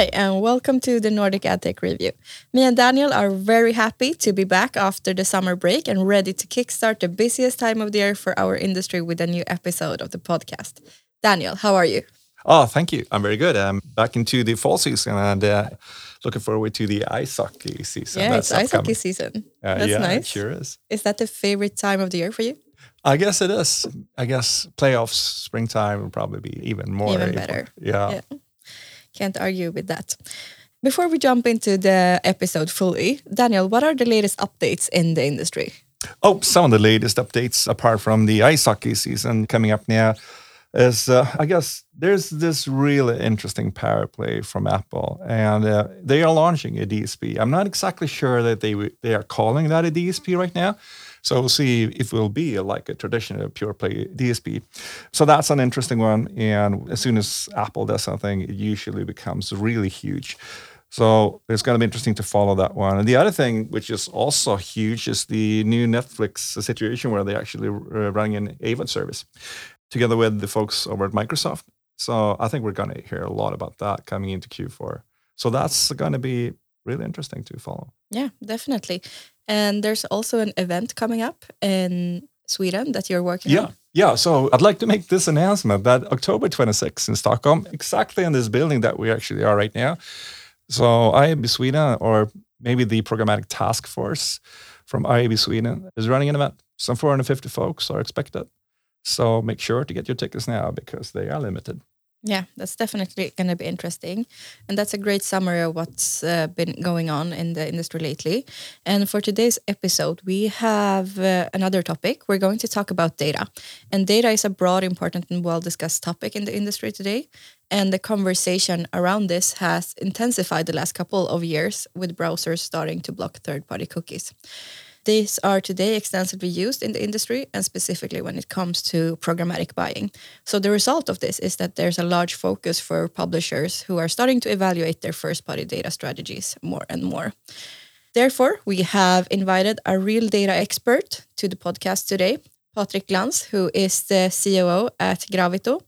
Hi, and welcome to the Nordic AdTech Review. Me and Daniel are very happy to be back after the summer break and ready to kickstart the busiest time of the year for our industry with a new episode of the podcast. Daniel, how are you? Oh, thank you. I'm very good. I'm back into the fall season and uh, looking forward to the ice hockey season. Yeah, it's ice hockey season. Uh, That's yeah, nice. sure is. Is that the favorite time of the year for you? I guess it is. I guess playoffs, springtime will probably be even more. Even better. Yeah. Yeah. Can't argue with that. Before we jump into the episode fully, Daniel, what are the latest updates in the industry? Oh, some of the latest updates, apart from the ice hockey season coming up now, is uh, I guess there's this really interesting power play from Apple, and uh, they are launching a DSP. I'm not exactly sure that they they are calling that a DSP right now. So we'll see if it will be like a traditional pure play DSP. So that's an interesting one. And as soon as Apple does something, it usually becomes really huge. So it's going to be interesting to follow that one. And the other thing, which is also huge, is the new Netflix situation where they're actually uh, running an AVOD service together with the folks over at Microsoft. So I think we're going to hear a lot about that coming into Q4. So that's going to be really interesting to follow. Yeah, definitely. And there's also an event coming up in Sweden that you're working Yeah. on. Yeah, Yeah. so I'd like to make this announcement that October 26th in Stockholm, exactly in this building that we actually are right now. So IAB Sweden, or maybe the programmatic task force from IAB Sweden, is running an event. Some 450 folks are expected. So make sure to get your tickets now because they are limited. Yeah, that's definitely going to be interesting. And that's a great summary of what's uh, been going on in the industry lately. And for today's episode, we have uh, another topic. We're going to talk about data. And data is a broad, important, and well discussed topic in the industry today. And the conversation around this has intensified the last couple of years with browsers starting to block third party cookies. These are today extensively used in the industry and specifically when it comes to programmatic buying. So, the result of this is that there's a large focus for publishers who are starting to evaluate their first party data strategies more and more. Therefore, we have invited a real data expert to the podcast today, Patrick Glans, who is the COO at Gravito.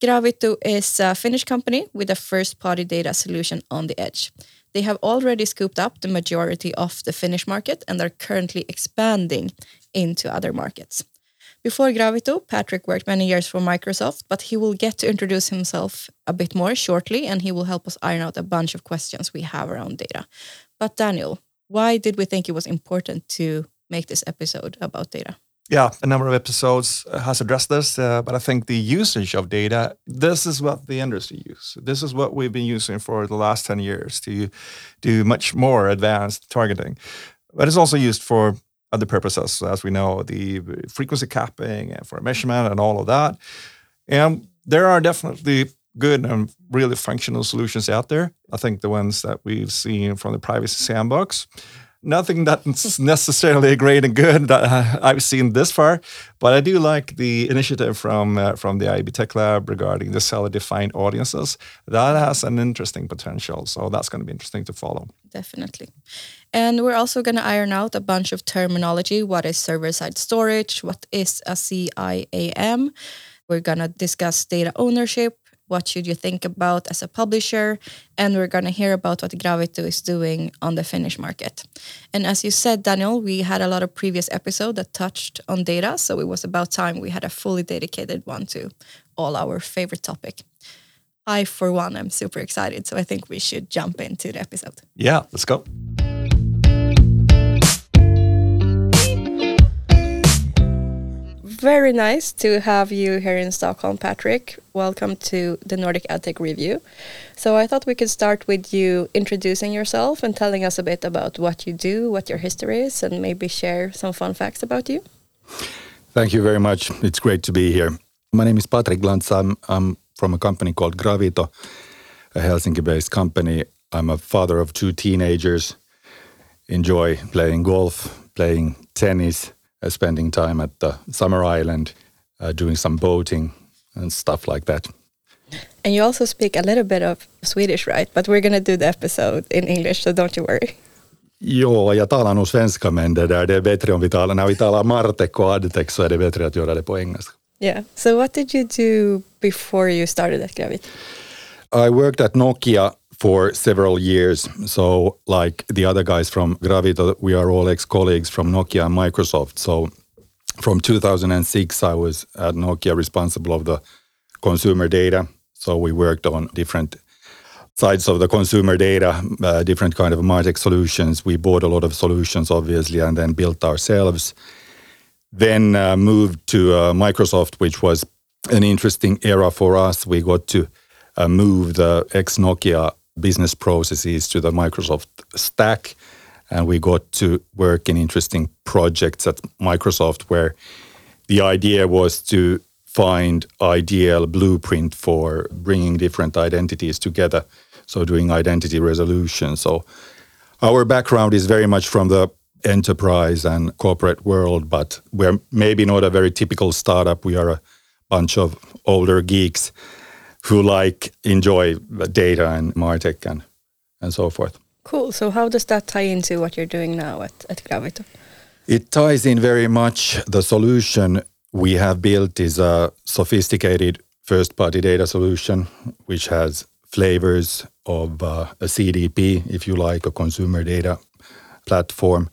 Gravito is a Finnish company with a first party data solution on the edge. They have already scooped up the majority of the Finnish market and are currently expanding into other markets. Before Gravito, Patrick worked many years for Microsoft, but he will get to introduce himself a bit more shortly and he will help us iron out a bunch of questions we have around data. But Daniel, why did we think it was important to make this episode about data? Yeah, a number of episodes uh, has addressed this, uh, but I think the usage of data, this is what the industry use. This is what we've been using for the last 10 years to do much more advanced targeting. But it's also used for other purposes, as we know, the frequency capping and for measurement and all of that. And there are definitely good and really functional solutions out there. I think the ones that we've seen from the privacy sandbox, nothing that's necessarily great and good that uh, I've seen this far, but I do like the initiative from uh, from the IAB Tech Lab regarding the seller-defined audiences. That has an interesting potential, so that's going to be interesting to follow. Definitely. And we're also going to iron out a bunch of terminology. What is server side storage? What is a CIAM? We're going to discuss data ownership. What should you think about as a publisher? And we're going to hear about what Gravito is doing on the Finnish market. And as you said, Daniel, we had a lot of previous episodes that touched on data. So it was about time we had a fully dedicated one to all our favorite topic. I, for one, am super excited. So I think we should jump into the episode. Yeah, let's go. Very nice to have you here in Stockholm, Patrick. Welcome to the Nordic AdTech Review. So I thought we could start with you introducing yourself and telling us a bit about what you do, what your history is, and maybe share some fun facts about you. Thank you very much. It's great to be here. My name is Patrick Glantz. I'm, I'm from a company called Gravito, a Helsinki-based company. I'm a father of two teenagers. Enjoy playing golf, playing tennis, spending time at the summer island, uh, doing some boating and stuff like that. And you also speak a little bit of Swedish, right? But we're going to do the episode in English, so don't you worry. Jo, jag talar nog svenska men det, där, det är bättre om vi talar, när vi talar Martek och Adtek så är det bättre att göra det på engelska. Yeah. So what did you do before you started at Gravito? I worked at Nokia for several years. So, like the other guys from Gravito, we are all ex colleagues from Nokia and Microsoft. So, from 2006, I was at Nokia responsible of the consumer data. So, we worked on different sides of the consumer data, uh, different kind of Martech solutions. We bought a lot of solutions, obviously, and then built ourselves. Then uh, moved to uh, Microsoft, which was an interesting era for us. We got to uh, move the ex Nokia business processes to the Microsoft stack, and we got to work in interesting projects at Microsoft where the idea was to find ideal blueprint for bringing different identities together. So doing identity resolution. So our background is very much from the enterprise and corporate world but we're maybe not a very typical startup. We are a bunch of older geeks who like enjoy data and martech and and so forth. Cool. So how does that tie into what you're doing now at, at gravito? It ties in very much. The solution we have built is a sophisticated first party data solution which has flavors of uh, a CDP, if you like, a consumer data platform.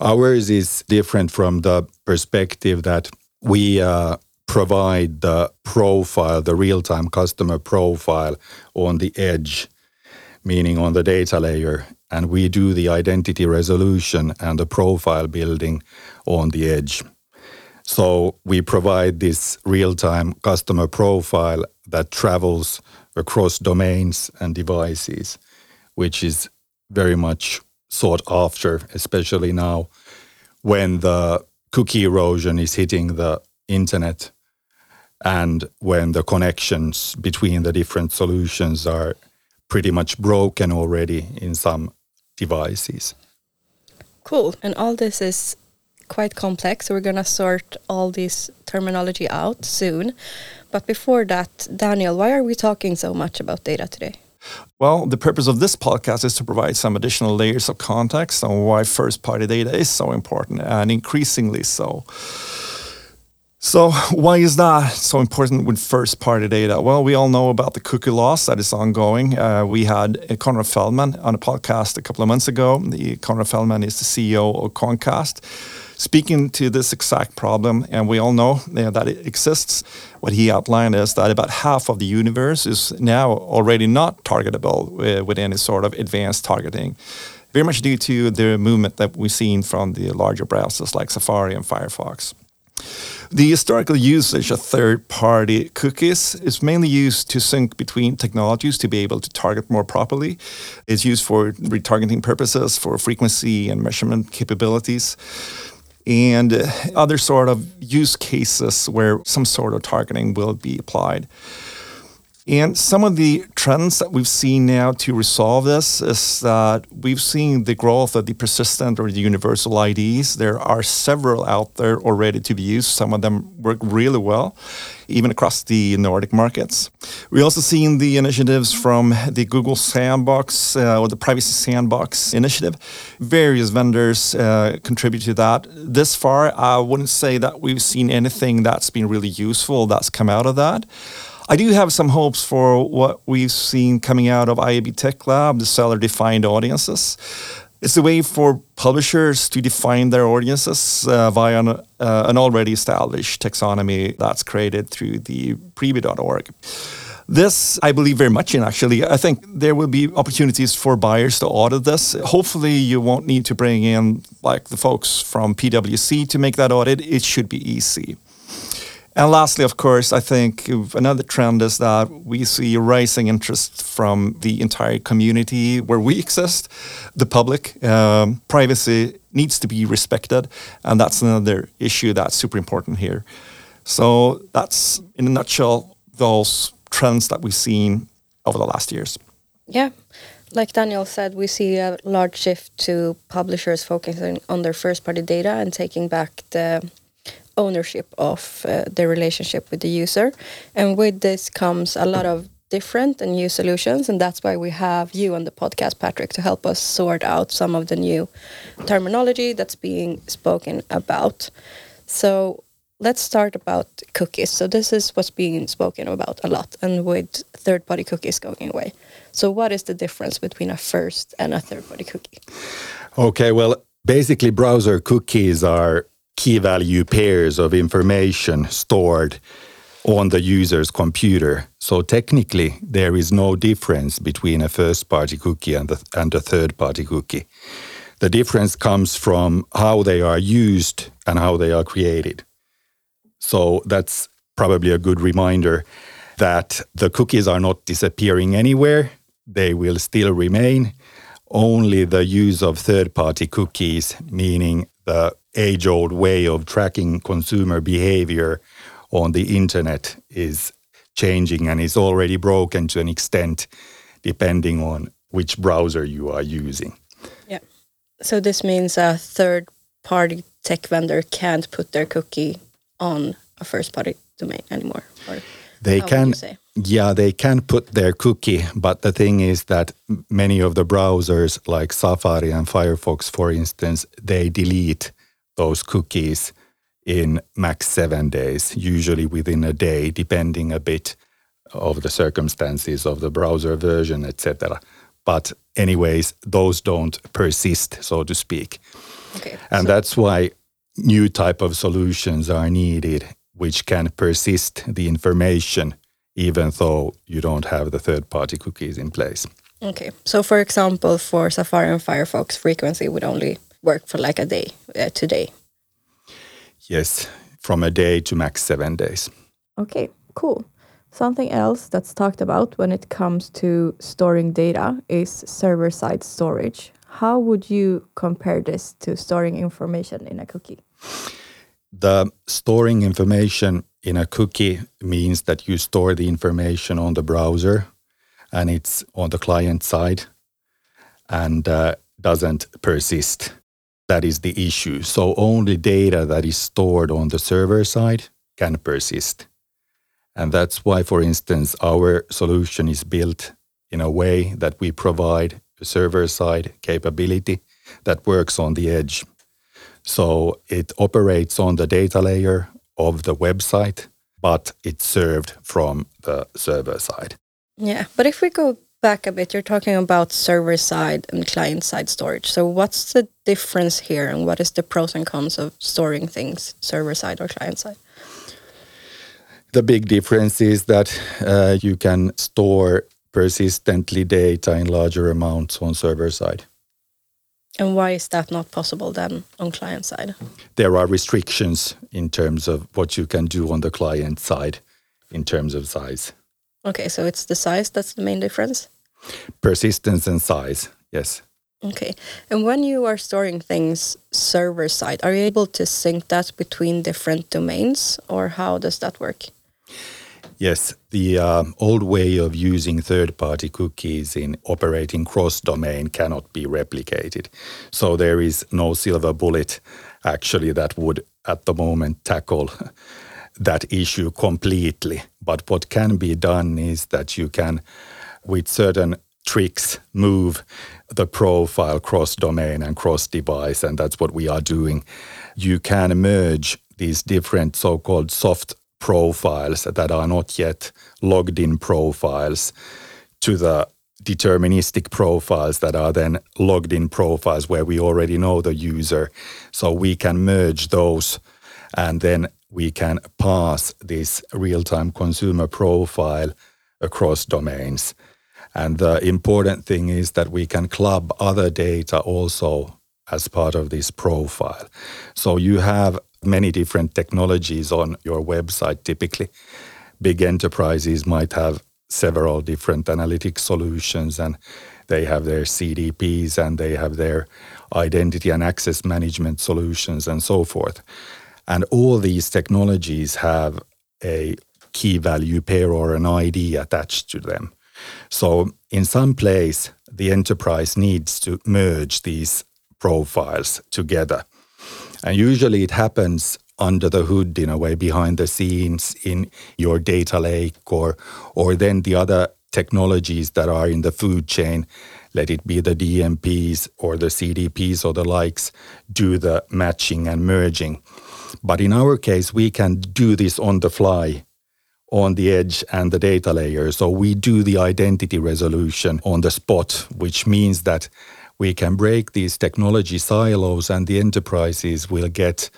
Ours is different from the perspective that we uh, provide the profile, the real time customer profile on the edge, meaning on the data layer. And we do the identity resolution and the profile building on the edge. So we provide this real time customer profile that travels across domains and devices, which is very much sought after, especially now when the cookie erosion is hitting the internet and when the connections between the different solutions are pretty much broken already in some devices. Cool. And all this is quite complex. So we're going to sort all this terminology out soon. But before that, Daniel, why are we talking so much about data today? Well, the purpose of this podcast is to provide some additional layers of context on why first party data is so important and increasingly so. So, why is that so important with first party data? Well, we all know about the cookie loss that is ongoing. Uh, we had Konrad Feldman on a podcast a couple of months ago. The Konrad Feldman is the CEO of Quantcast speaking to this exact problem, and we all know, that it exists. What he outlined is that about half of the universe is now already not targetable uh, with any sort of advanced targeting, very much due to the movement that we've seen from the larger browsers like Safari and Firefox. The historical usage of third party cookies is mainly used to sync between technologies to be able to target more properly. It's used for retargeting purposes, for frequency and measurement capabilities and other sort of use cases where some sort of targeting will be applied. And some of the trends that we've seen now to resolve this is that we've seen the growth of the persistent or the universal IDs. There are several out there already to be used. Some of them work really well, even across the Nordic markets. We also seen the initiatives from the Google Sandbox uh, or the Privacy Sandbox initiative. Various vendors uh, contribute to that. This far, I wouldn't say that we've seen anything that's been really useful that's come out of that. I do have some hopes for what we've seen coming out of IAB Tech Lab, the seller defined audiences. It's a way for publishers to define their audiences uh, via an, uh, an, already established taxonomy that's created through the Prebid.org. This, I believe very much in actually. I think there will be opportunities for buyers to audit this. Hopefully, you won't need to bring in like the folks from PwC to make that audit. It should be easy. And lastly, of course, I think another trend is that we see rising interest from the entire community where we exist, the public. Um, privacy needs to be respected, and that's another issue that's super important here. So that's, in a nutshell, those trends that we've seen over the last years. Yeah. Like Daniel said, we see a large shift to publishers focusing on their first party data and taking back the ownership of uh, the relationship with the user. And with this comes a lot of different and new solutions. And that's why we have you on the podcast, Patrick, to help us sort out some of the new terminology that's being spoken about. So let's start about cookies. So this is what's being spoken about a lot, and with third-party cookies going away. So what is the difference between a first and a third-party cookie? Okay, well, basically, browser cookies are key value pairs of information stored on the user's computer. So technically, there is no difference between a first-party cookie and, the, and a third-party cookie. The difference comes from how they are used and how they are created. So that's probably a good reminder that the cookies are not disappearing anywhere. They will still remain. Only the use of third party cookies, meaning the age old way of tracking consumer behavior on the internet, is changing and is already broken to an extent depending on which browser you are using. Yeah. So this means a third party tech vendor can't put their cookie on a first party domain anymore. They can yeah, they can put their cookie, but the thing is that many of the browsers like Safari and Firefox for instance, they delete those cookies in max 7 days, usually within a day depending a bit of the circumstances of the browser version, etc. But anyways, those don't persist, so to speak. Okay. And so that's why new type of solutions are needed which can persist the information even though you don't have the third party cookies in place. Okay. So for example, for Safari and Firefox frequency would only work for like a day uh, today. Yes, from a day to max 7 days. Okay, cool. Something else that's talked about when it comes to storing data is server side storage. How would you compare this to storing information in a cookie? The storing information in a cookie means that you store the information on the browser and it's on the client side and uh, doesn't persist. That is the issue. So only data that is stored on the server side can persist. And that's why, for instance, our solution is built in a way that we provide a server side capability that works on the edge. So it operates on the data layer of the website, but it's served from the server side. Yeah, but if we go back a bit, you're talking about server side and client side storage. So what's the difference here and what is the pros and cons of storing things server side or client side? The big difference is that uh, you can store persistently data in larger amounts on server side. And why is that not possible then on client side? There are restrictions in terms of what you can do on the client side in terms of size. Okay, so it's the size that's the main difference? Persistence and size, yes. Okay. And when you are storing things server side, are you able to sync that between different domains or how does that work? Yes, the uh, old way of using third party cookies in operating cross domain cannot be replicated. So there is no silver bullet actually that would at the moment tackle that issue completely. But what can be done is that you can, with certain tricks, move the profile cross domain and cross device. And that's what we are doing. You can merge these different so called soft profiles that are not yet logged in profiles to the deterministic profiles that are then logged in profiles where we already know the user. So we can merge those and then we can pass this real time consumer profile across domains. And the important thing is that we can club other data also as part of this profile. So you have many different technologies on your website typically. Big enterprises might have several different analytic solutions and they have their CDPs and they have their identity and access management solutions and so forth. And all these technologies have a key value pair or an ID attached to them. So in some place, the enterprise needs to merge these profiles together. And usually it happens under the hood in a way behind the scenes in your data lake or or then the other technologies that are in the food chain let it be the DMPs or the CDPs or the likes do the matching and merging But in our case, we can do this on the fly on the edge and the data layer. So we do the identity resolution on the spot, which means that we can break these technology silos and the enterprises will get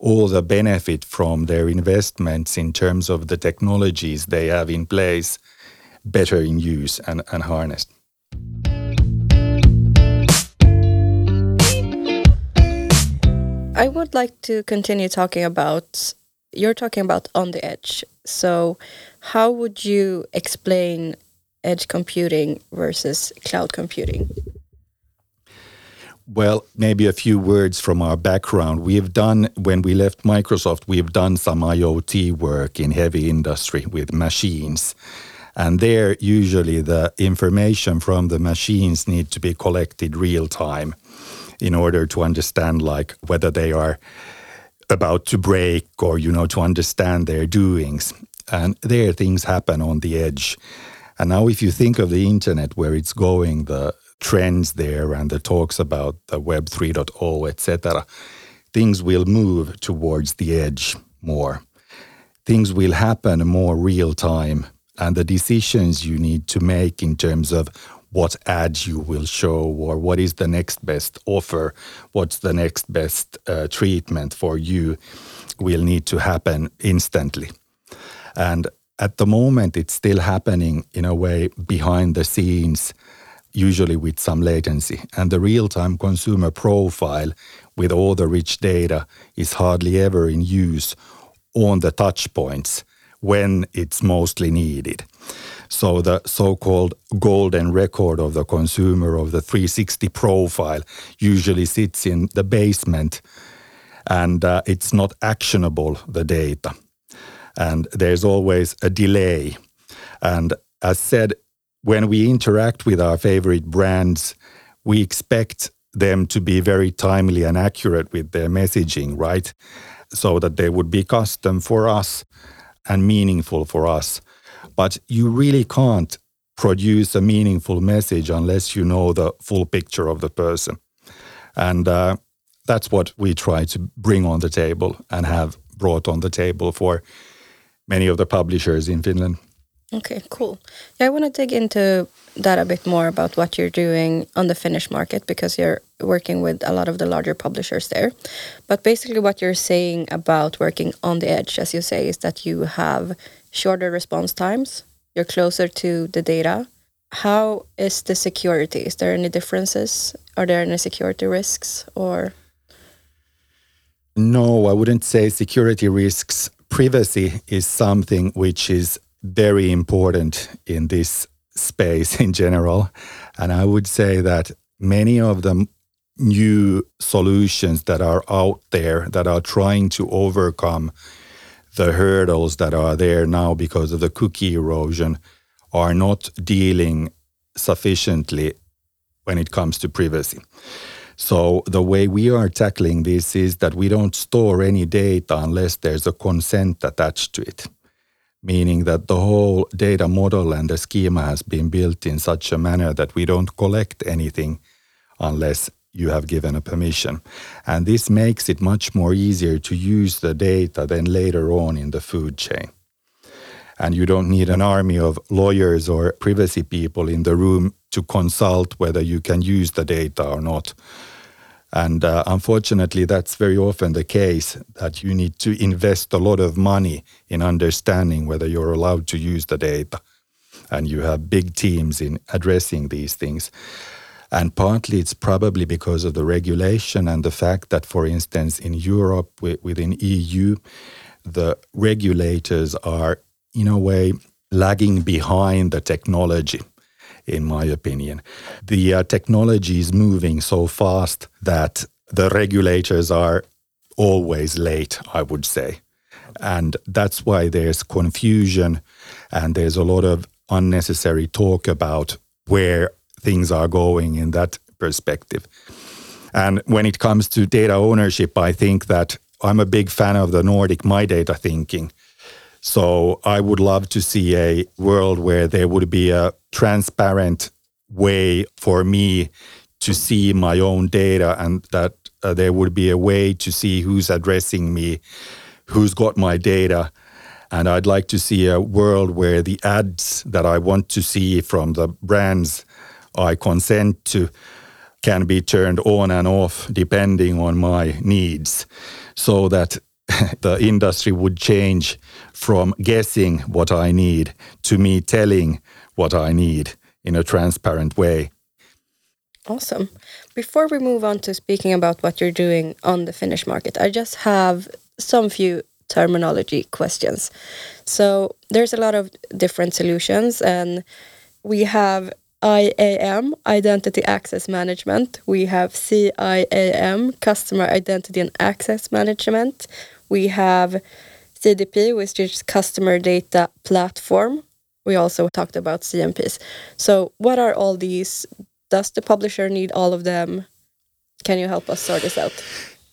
all the benefit from their investments in terms of the technologies they have in place better in use and, and harnessed. I would like to continue talking about you're talking about on the edge. So, how would you explain edge computing versus cloud computing? Well, maybe a few words from our background. We've done, when we left Microsoft, we've done some IoT work in heavy industry with machines. And there, usually the information from the machines need to be collected real time in order to understand like whether they are about to break or you know to understand their doings and there things happen on the edge and now if you think of the internet where it's going the trends there and the talks about the web 3.0 etc things will move towards the edge more things will happen more real time and the decisions you need to make in terms of what ads you will show or what is the next best offer, what's the next best uh, treatment for you will need to happen instantly. And at the moment, it's still happening in a way behind the scenes, usually with some latency. And the real time consumer profile with all the rich data is hardly ever in use on the touch points when it's mostly needed. So the so-called golden record of the consumer of the 360 profile usually sits in the basement and uh, it's not actionable, the data. And there's always a delay. And as said, when we interact with our favorite brands, we expect them to be very timely and accurate with their messaging, right? So that they would be custom for us and meaningful for us. But you really can't produce a meaningful message unless you know the full picture of the person. And uh, that's what we try to bring on the table and have brought on the table for many of the publishers in Finland. Okay, cool. Yeah, I want to dig into that a bit more about what you're doing on the Finnish market because you're working with a lot of the larger publishers there. But basically, what you're saying about working on the edge, as you say, is that you have shorter response times, you're closer to the data. How is the security? Is there any differences? Are there any security risks or? No, I wouldn't say security risks. Privacy is something which is very important in this space in general. And I would say that many of the new solutions that are out there that are trying to overcome the hurdles that are there now because of the cookie erosion are not dealing sufficiently when it comes to privacy. So the way we are tackling this is that we don't store any data unless there's a consent attached to it, meaning that the whole data model and the schema has been built in such a manner that we don't collect anything unless you have given a permission. And this makes it much more easier to use the data than later on in the food chain. And you don't need an army of lawyers or privacy people in the room to consult whether you can use the data or not. And uh, unfortunately, that's very often the case that you need to invest a lot of money in understanding whether you're allowed to use the data. And you have big teams in addressing these things. And partly it's probably because of the regulation and the fact that, for instance, in Europe, within EU, the regulators are, in a way, lagging behind the technology, in my opinion. The uh, technology is moving so fast that the regulators are always late, I would say. And that's why there's confusion and there's a lot of unnecessary talk about where things are going in that perspective. And when it comes to data ownership, I think that I'm a big fan of the Nordic My Data thinking. So I would love to see a world where there would be a transparent way for me to see my own data and that uh, there would be a way to see who's addressing me, who's got my data. And I'd like to see a world where the ads that I want to see from the brands I consent to can be turned on and off depending on my needs so that the industry would change from guessing what I need to me telling what I need in a transparent way. Awesome. Before we move on to speaking about what you're doing on the Finnish market, I just have some few terminology questions. So there's a lot of different solutions, and we have IAM, Identity Access Management. We have CIAM, Customer Identity and Access Management. We have CDP, which is Customer Data Platform. We also talked about CMPs. So, what are all these? Does the publisher need all of them? Can you help us sort this out?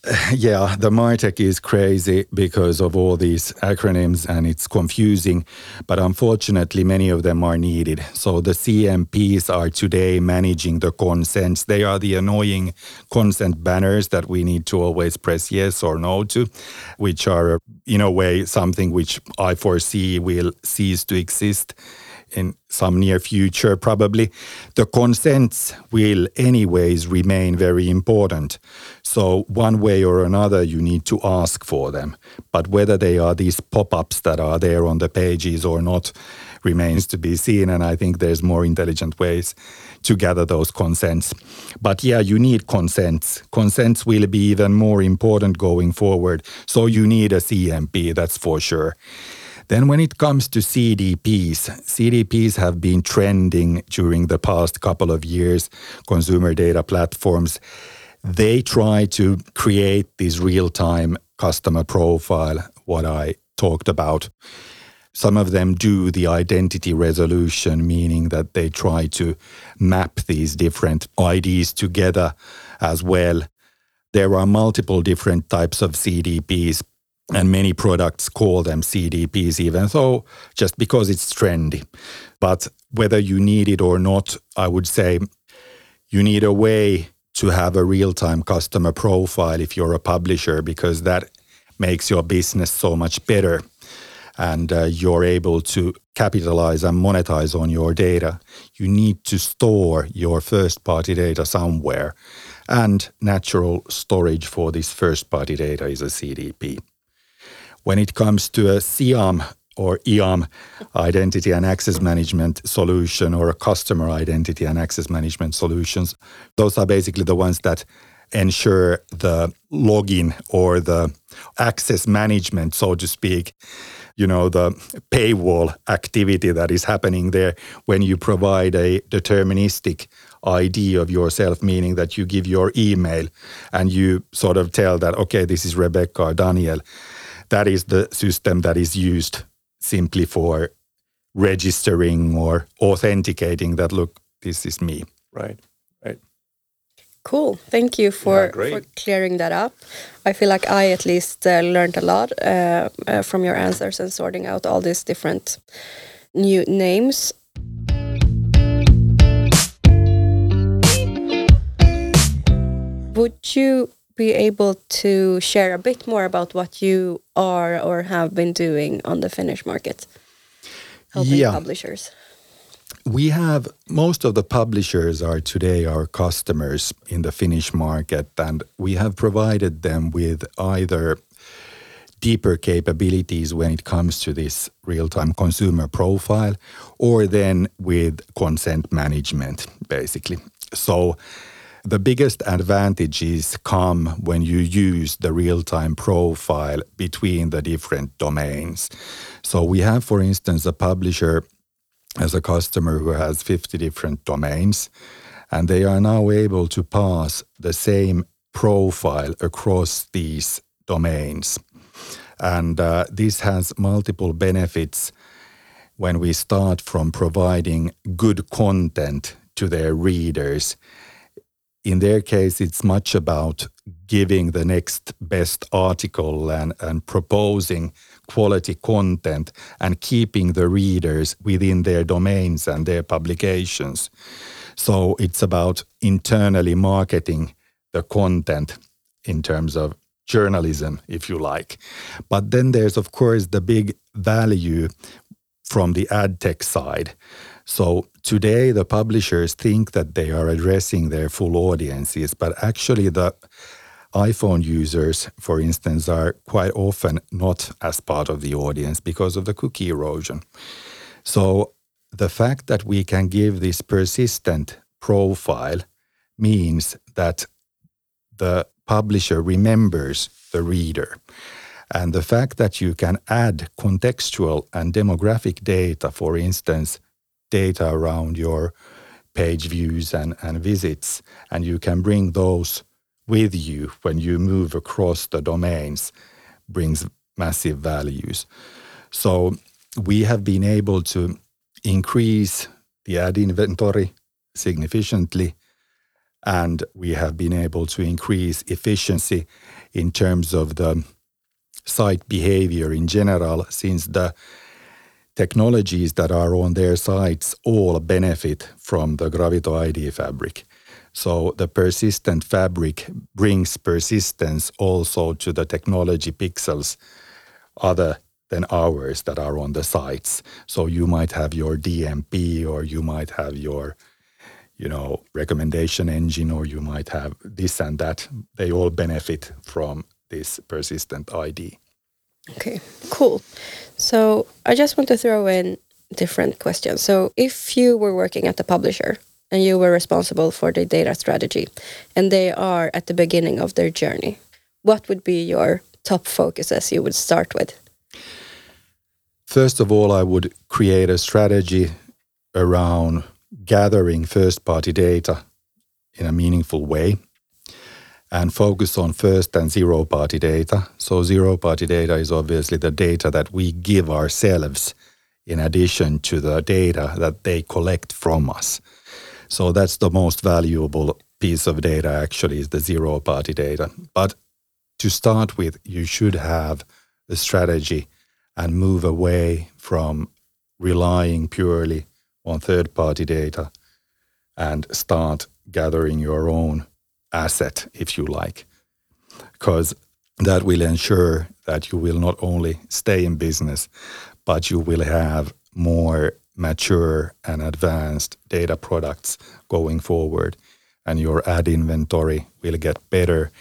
yeah, the MarTech is crazy because of all these acronyms and it's confusing, but unfortunately, many of them are needed. So the CMPs are today managing the consents. They are the annoying consent banners that we need to always press yes or no to, which are, in a way, something which I foresee will cease to exist in some near future, probably, the consents will anyways remain very important. So, one way or another, you need to ask for them. But whether they are these pop ups that are there on the pages or not remains to be seen. And I think there's more intelligent ways to gather those consents. But yeah, you need consents. Consents will be even more important going forward. So, you need a CMP, that's for sure. Then, when it comes to CDPs, CDPs have been trending during the past couple of years, consumer data platforms. They try to create this real time customer profile, what I talked about. Some of them do the identity resolution, meaning that they try to map these different IDs together as well. There are multiple different types of CDPs and many products call them CDPs, even though just because it's trendy. But whether you need it or not, I would say you need a way to have a real time customer profile if you're a publisher, because that makes your business so much better. And uh, you're able to capitalize and monetize on your data. You need to store your first party data somewhere. And natural storage for this first party data is a CDP. When it comes to a CIAM or IAM identity and access management solution or a customer identity and access management solutions, those are basically the ones that ensure the login or the access management, so to speak, you know, the paywall activity that is happening there when you provide a deterministic ID of yourself, meaning that you give your email and you sort of tell that, okay, this is Rebecca or Daniel that is the system that is used simply for registering or authenticating that look this is me. Right right. Cool. Thank you for, yeah, for clearing that up. I feel like i at least uh, learned a lot uh, uh, from your answers and sorting out all these different new names. Would you be able to share a bit more about what you are or have been doing on the Finnish market, helping yeah. publishers? We have most of the publishers are today our customers in the Finnish market, and we have provided them with either deeper capabilities when it comes to this real time consumer profile, or then with consent management, basically. So the biggest advantages come when you use the real time profile between the different domains. So we have, for instance, a publisher as a customer who has 50 different domains, and they are now able to pass the same profile across these domains. And uh, this has multiple benefits when we start from providing good content to their readers in their case, it's much about giving the next best article and, and proposing quality content and keeping the readers within their domains and their publications. So it's about internally marketing the content in terms of journalism, if you like. But then there's, of course, the big value from the ad tech side. So today, the publishers think that they are addressing their full audiences, but actually, the iPhone users, for instance, are quite often not as part of the audience because of the cookie erosion. So the fact that we can give this persistent profile means that the publisher remembers the reader. And the fact that you can add contextual and demographic data, for instance, data around your page views and, and visits, and you can bring those with you when you move across the domains, brings massive values. So we have been able to increase the ad inventory significantly and we have been able to increase efficiency in terms of the site behavior in general since the technologies that are on their sites all benefit from the Gravito ID fabric. So the persistent fabric brings persistence also to the technology pixels other than ours that are on the sites. So you might have your DMP or you might have your you know, recommendation engine, or you might have this and that. They all benefit from this persistent ID. Okay, cool. So I just want to throw in different questions. So if you were working at the publisher and you were responsible for the data strategy and they are at the beginning of their journey, what would be your top focuses you would start with? First of all, I would create a strategy around gathering first party data in a meaningful way and focus on first and zero party data. So, zero party data is obviously the data that we give ourselves in addition to the data that they collect from us. So, that's the most valuable piece of data actually is the zero party data. But to start with, you should have a strategy and move away from relying purely on third party data and start gathering your own asset, if you like, because that will ensure that you will not only stay in business, but you will have more mature and advanced data products going forward. And your ad inventory will get better,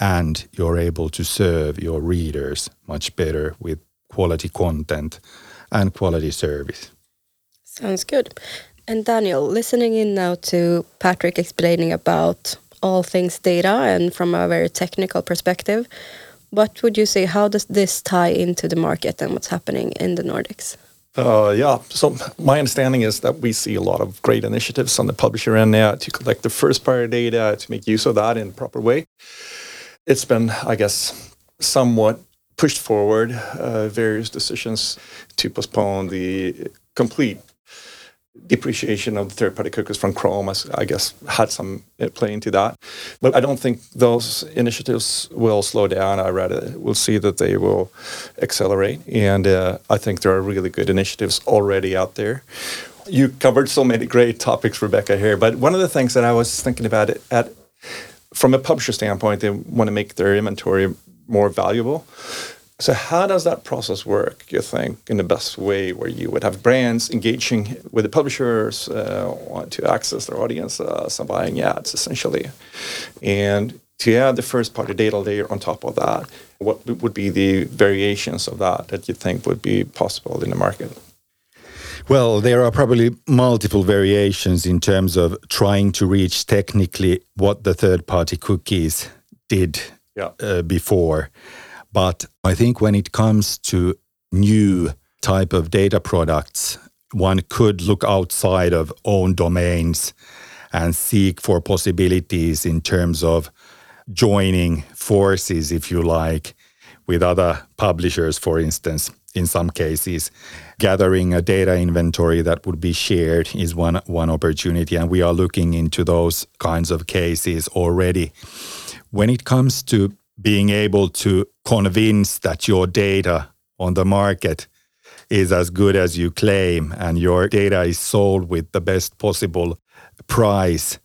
and you're able to serve your readers much better with quality content and quality service. Sounds good. And Daniel, listening in now to Patrick explaining about all things data and from a very technical perspective, what would you say? How does this tie into the market and what's happening in the Nordics? Uh, yeah, so my understanding is that we see a lot of great initiatives on the publisher end now to collect the first party data to make use of that in a proper way. It's been, I guess, somewhat pushed forward, uh, various decisions to postpone the complete depreciation of third-party cookies from Chrome, I guess, had some play into that. But I don't think those initiatives will slow down. I rather will see that they will accelerate, and uh, I think there are really good initiatives already out there. You covered so many great topics, Rebecca, here. But one of the things that I was thinking about at from a publisher standpoint, they want to make their inventory more valuable. So how does that process work, you think, in the best way where you would have brands engaging with the publishers uh, to access their audience uh, some buying ads, essentially. And to add the first party data layer on top of that, what would be the variations of that that you think would be possible in the market? Well, there are probably multiple variations in terms of trying to reach technically what the third party cookies did yeah. uh, before. But I think when it comes to new type of data products, one could look outside of own domains and seek for possibilities in terms of joining forces, if you like, with other publishers, for instance, in some cases. Gathering a data inventory that would be shared is one, one opportunity, and we are looking into those kinds of cases already. When it comes to being able to convince that your data on the market is as good as you claim and your data is sold with the best possible price,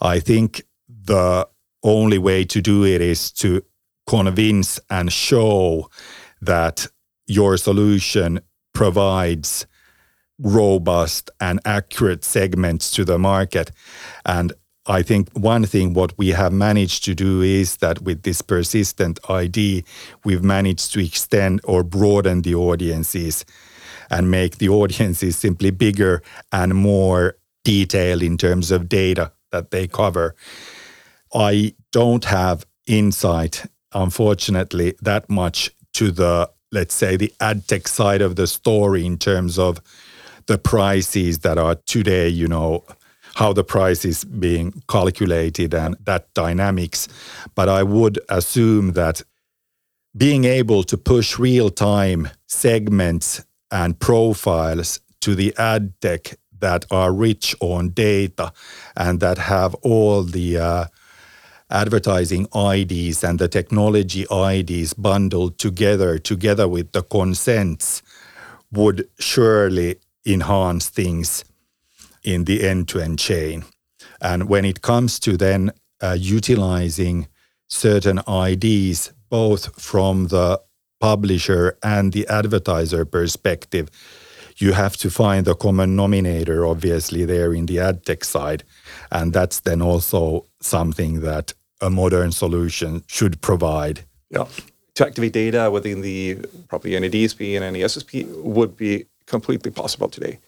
I think the only way to do it is to convince and show that your solution provides robust and accurate segments to the market. And I think one thing what we have managed to do is that with this persistent ID, we've managed to extend or broaden the audiences and make the audiences simply bigger and more detailed in terms of data that they cover. I don't have insight, unfortunately, that much to the, let's say, the ad tech side of the story in terms of the prices that are today, you know, how the price is being calculated and that dynamics. But I would assume that being able to push real time segments and profiles to the ad tech that are rich on data and that have all the uh, advertising IDs and the technology IDs bundled together, together with the consents, would surely enhance things in the end-to-end chain. And when it comes to then uh, utilizing certain IDs, both from the publisher and the advertiser perspective, you have to find the common nominator, obviously, there in the ad tech side. And that's then also something that a modern solution should provide. Yeah. To activate data within the probably any DSP and any SSP would be completely possible today.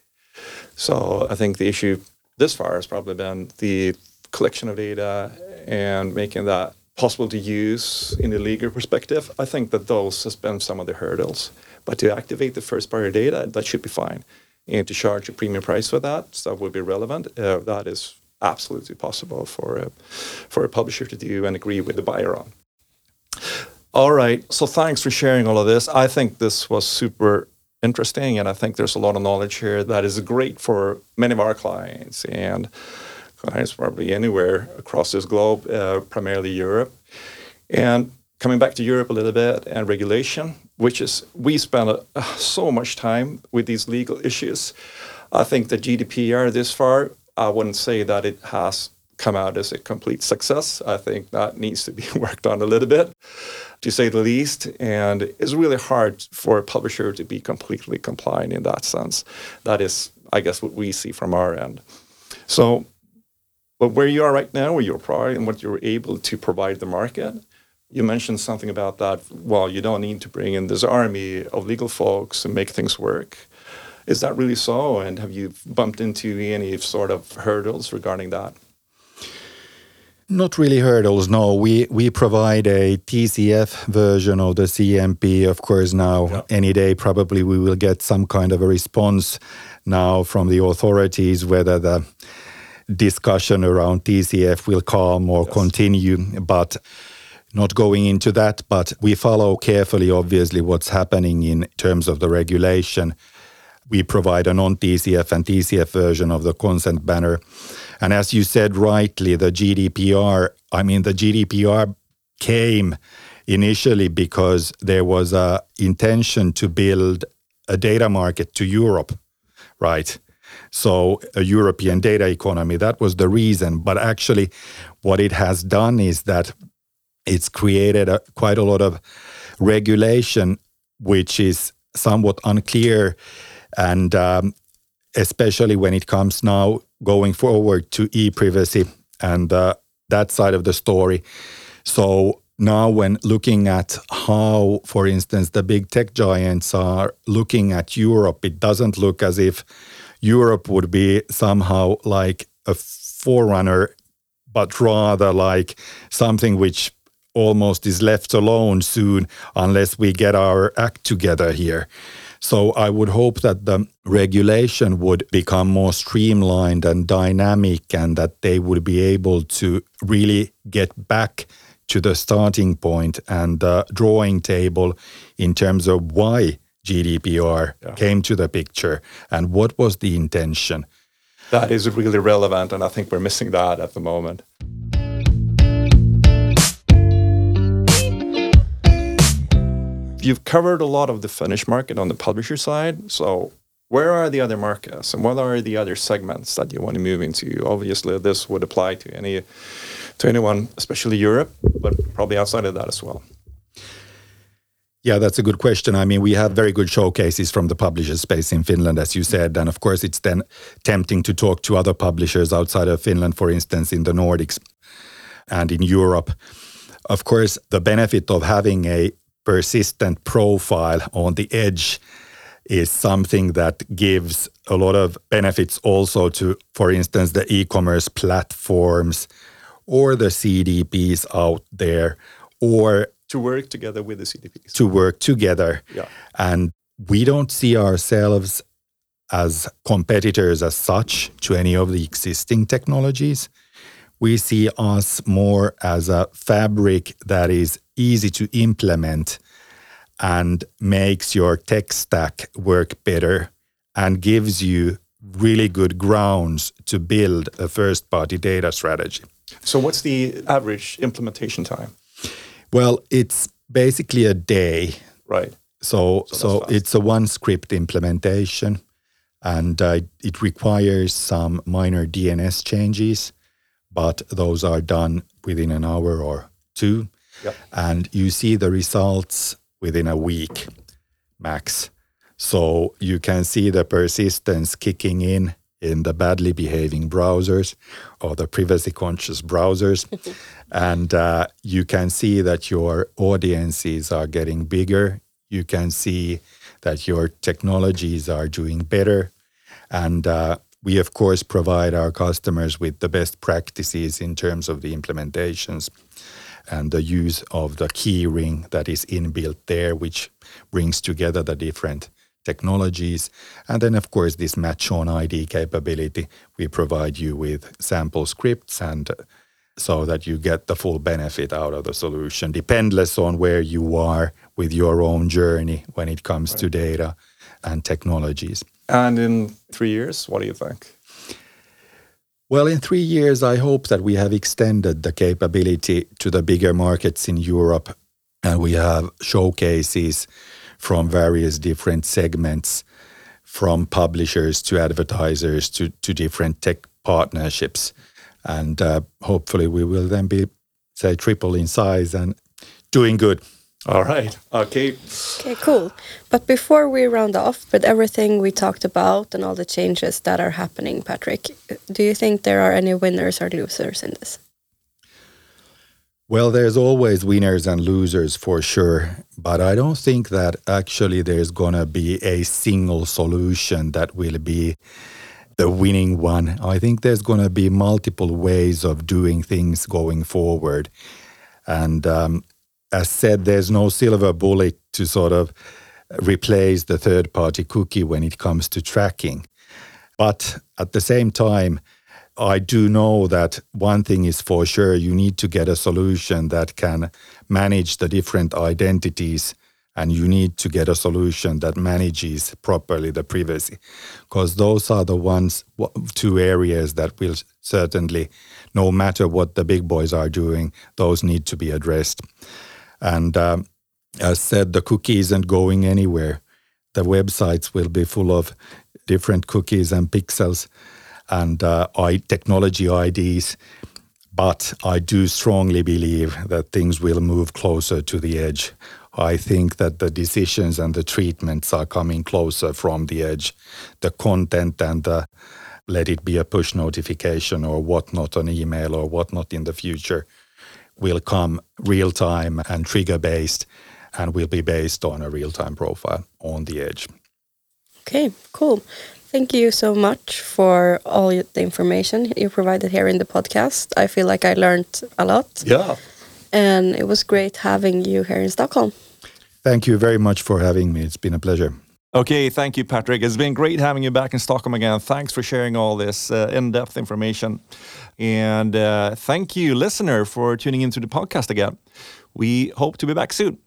So I think the issue this far has probably been the collection of data and making that possible to use in the legal perspective. I think that those has been some of the hurdles. But to activate the first party data, that should be fine. And to charge a premium price for that, that would be relevant. Uh, that is absolutely possible for a, for a publisher to do and agree with the buyer on. All right. So thanks for sharing all of this. I think this was super interesting, and I think there's a lot of knowledge here that is great for many of our clients and clients probably anywhere across this globe, uh, primarily Europe. And coming back to Europe a little bit and regulation, which is we spend uh, so much time with these legal issues. I think the GDPR this far, I wouldn't say that it has come out as a complete success. I think that needs to be worked on a little bit, to say the least. And it's really hard for a publisher to be completely compliant in that sense. That is, I guess, what we see from our end. So, but where you are right now, where your product and what you're able to provide the market, you mentioned something about that. Well, you don't need to bring in this army of legal folks and make things work. Is that really so? And have you bumped into any sort of hurdles regarding that? Not really hurdles, no. We we provide a TCF version of the CMP. Of course, now yeah. any day probably we will get some kind of a response now from the authorities whether the discussion around TCF will calm or yes. continue. But not going into that, but we follow carefully, obviously, what's happening in terms of the regulation. We provide a non TCF and TCF version of the consent banner. And as you said rightly, the GDPR, I mean, the GDPR came initially because there was a intention to build a data market to Europe, right? So a European data economy, that was the reason. But actually, what it has done is that it's created a, quite a lot of regulation, which is somewhat unclear. And um, especially when it comes now going forward to e-privacy and uh, that side of the story. So now when looking at how, for instance, the big tech giants are looking at Europe, it doesn't look as if Europe would be somehow like a forerunner, but rather like something which almost is left alone soon unless we get our act together here. So I would hope that the regulation would become more streamlined and dynamic and that they would be able to really get back to the starting point and the drawing table in terms of why GDPR yeah. came to the picture and what was the intention. That is really relevant, and I think we're missing that at the moment. You've covered a lot of the Finnish market on the publisher side. So where are the other markets and what are the other segments that you want to move into? Obviously, this would apply to any to anyone, especially Europe, but probably outside of that as well? Yeah, that's a good question. I mean, we have very good showcases from the publisher space in Finland, as you said. And of course, it's then tempting to talk to other publishers outside of Finland, for instance, in the Nordics and in Europe. Of course, the benefit of having a persistent profile on the edge is something that gives a lot of benefits also to, for instance, the e commerce platforms or the CDPs out there or to work together with the CDPs. To work together. Yeah. And we don't see ourselves as competitors as such to any of the existing technologies. We see us more as a fabric that is easy to implement and makes your tech stack work better and gives you really good grounds to build a first party data strategy. So, what's the average implementation time? Well, it's basically a day. Right. So, so, so it's a one script implementation and uh, it requires some minor DNS changes, but those are done within an hour or two. Yep. And you see the results within a week max. So you can see the persistence kicking in in the badly behaving browsers or the privacy conscious browsers. and uh, you can see that your audiences are getting bigger. You can see that your technologies are doing better. And uh, we, of course, provide our customers with the best practices in terms of the implementations and the use of the key ring that is inbuilt there, which brings together the different technologies. And then, of course, this match on ID capability, we provide you with sample scripts and uh, so that you get the full benefit out of the solution, dependless on where you are with your own journey when it comes right. to data and technologies. And in three years, what do you think? Well, in three years, I hope that we have extended the capability to the bigger markets in Europe and we have showcases from various different segments, from publishers to advertisers to, to different tech partnerships. And uh, hopefully, we will then be, say, triple in size and doing good. All right. Okay. Okay, cool. But before we round off with everything we talked about and all the changes that are happening, Patrick, do you think there are any winners or losers in this? Well, there's always winners and losers for sure, but I don't think that actually there's going to be a single solution that will be the winning one. I think there's going to be multiple ways of doing things going forward. And um, as said, there's no silver bullet to sort of replace the third party cookie when it comes to tracking. But at the same time, I do know that one thing is for sure you need to get a solution that can manage the different identities and you need to get a solution that manages properly the privacy because those are the ones two areas that will certainly no matter what the big boys are doing those need to be addressed and um, as said the cookie isn't going anywhere the websites will be full of different cookies and pixels and uh, technology IDs. But I do strongly believe that things will move closer to the edge. I think that the decisions and the treatments are coming closer from the edge. The content and the let it be a push notification or whatnot on email or whatnot in the future will come real time and trigger based and will be based on a real time profile on the edge. Okay, cool. Thank you so much for all the information you provided here in the podcast. I feel like I learned a lot. Yeah. And it was great having you here in Stockholm. Thank you very much for having me. It's been a pleasure. Okay, thank you, Patrick. It's been great having you back in Stockholm again. Thanks for sharing all this uh, in depth information. And uh, thank you, listener, for tuning into the podcast again. We hope to be back soon.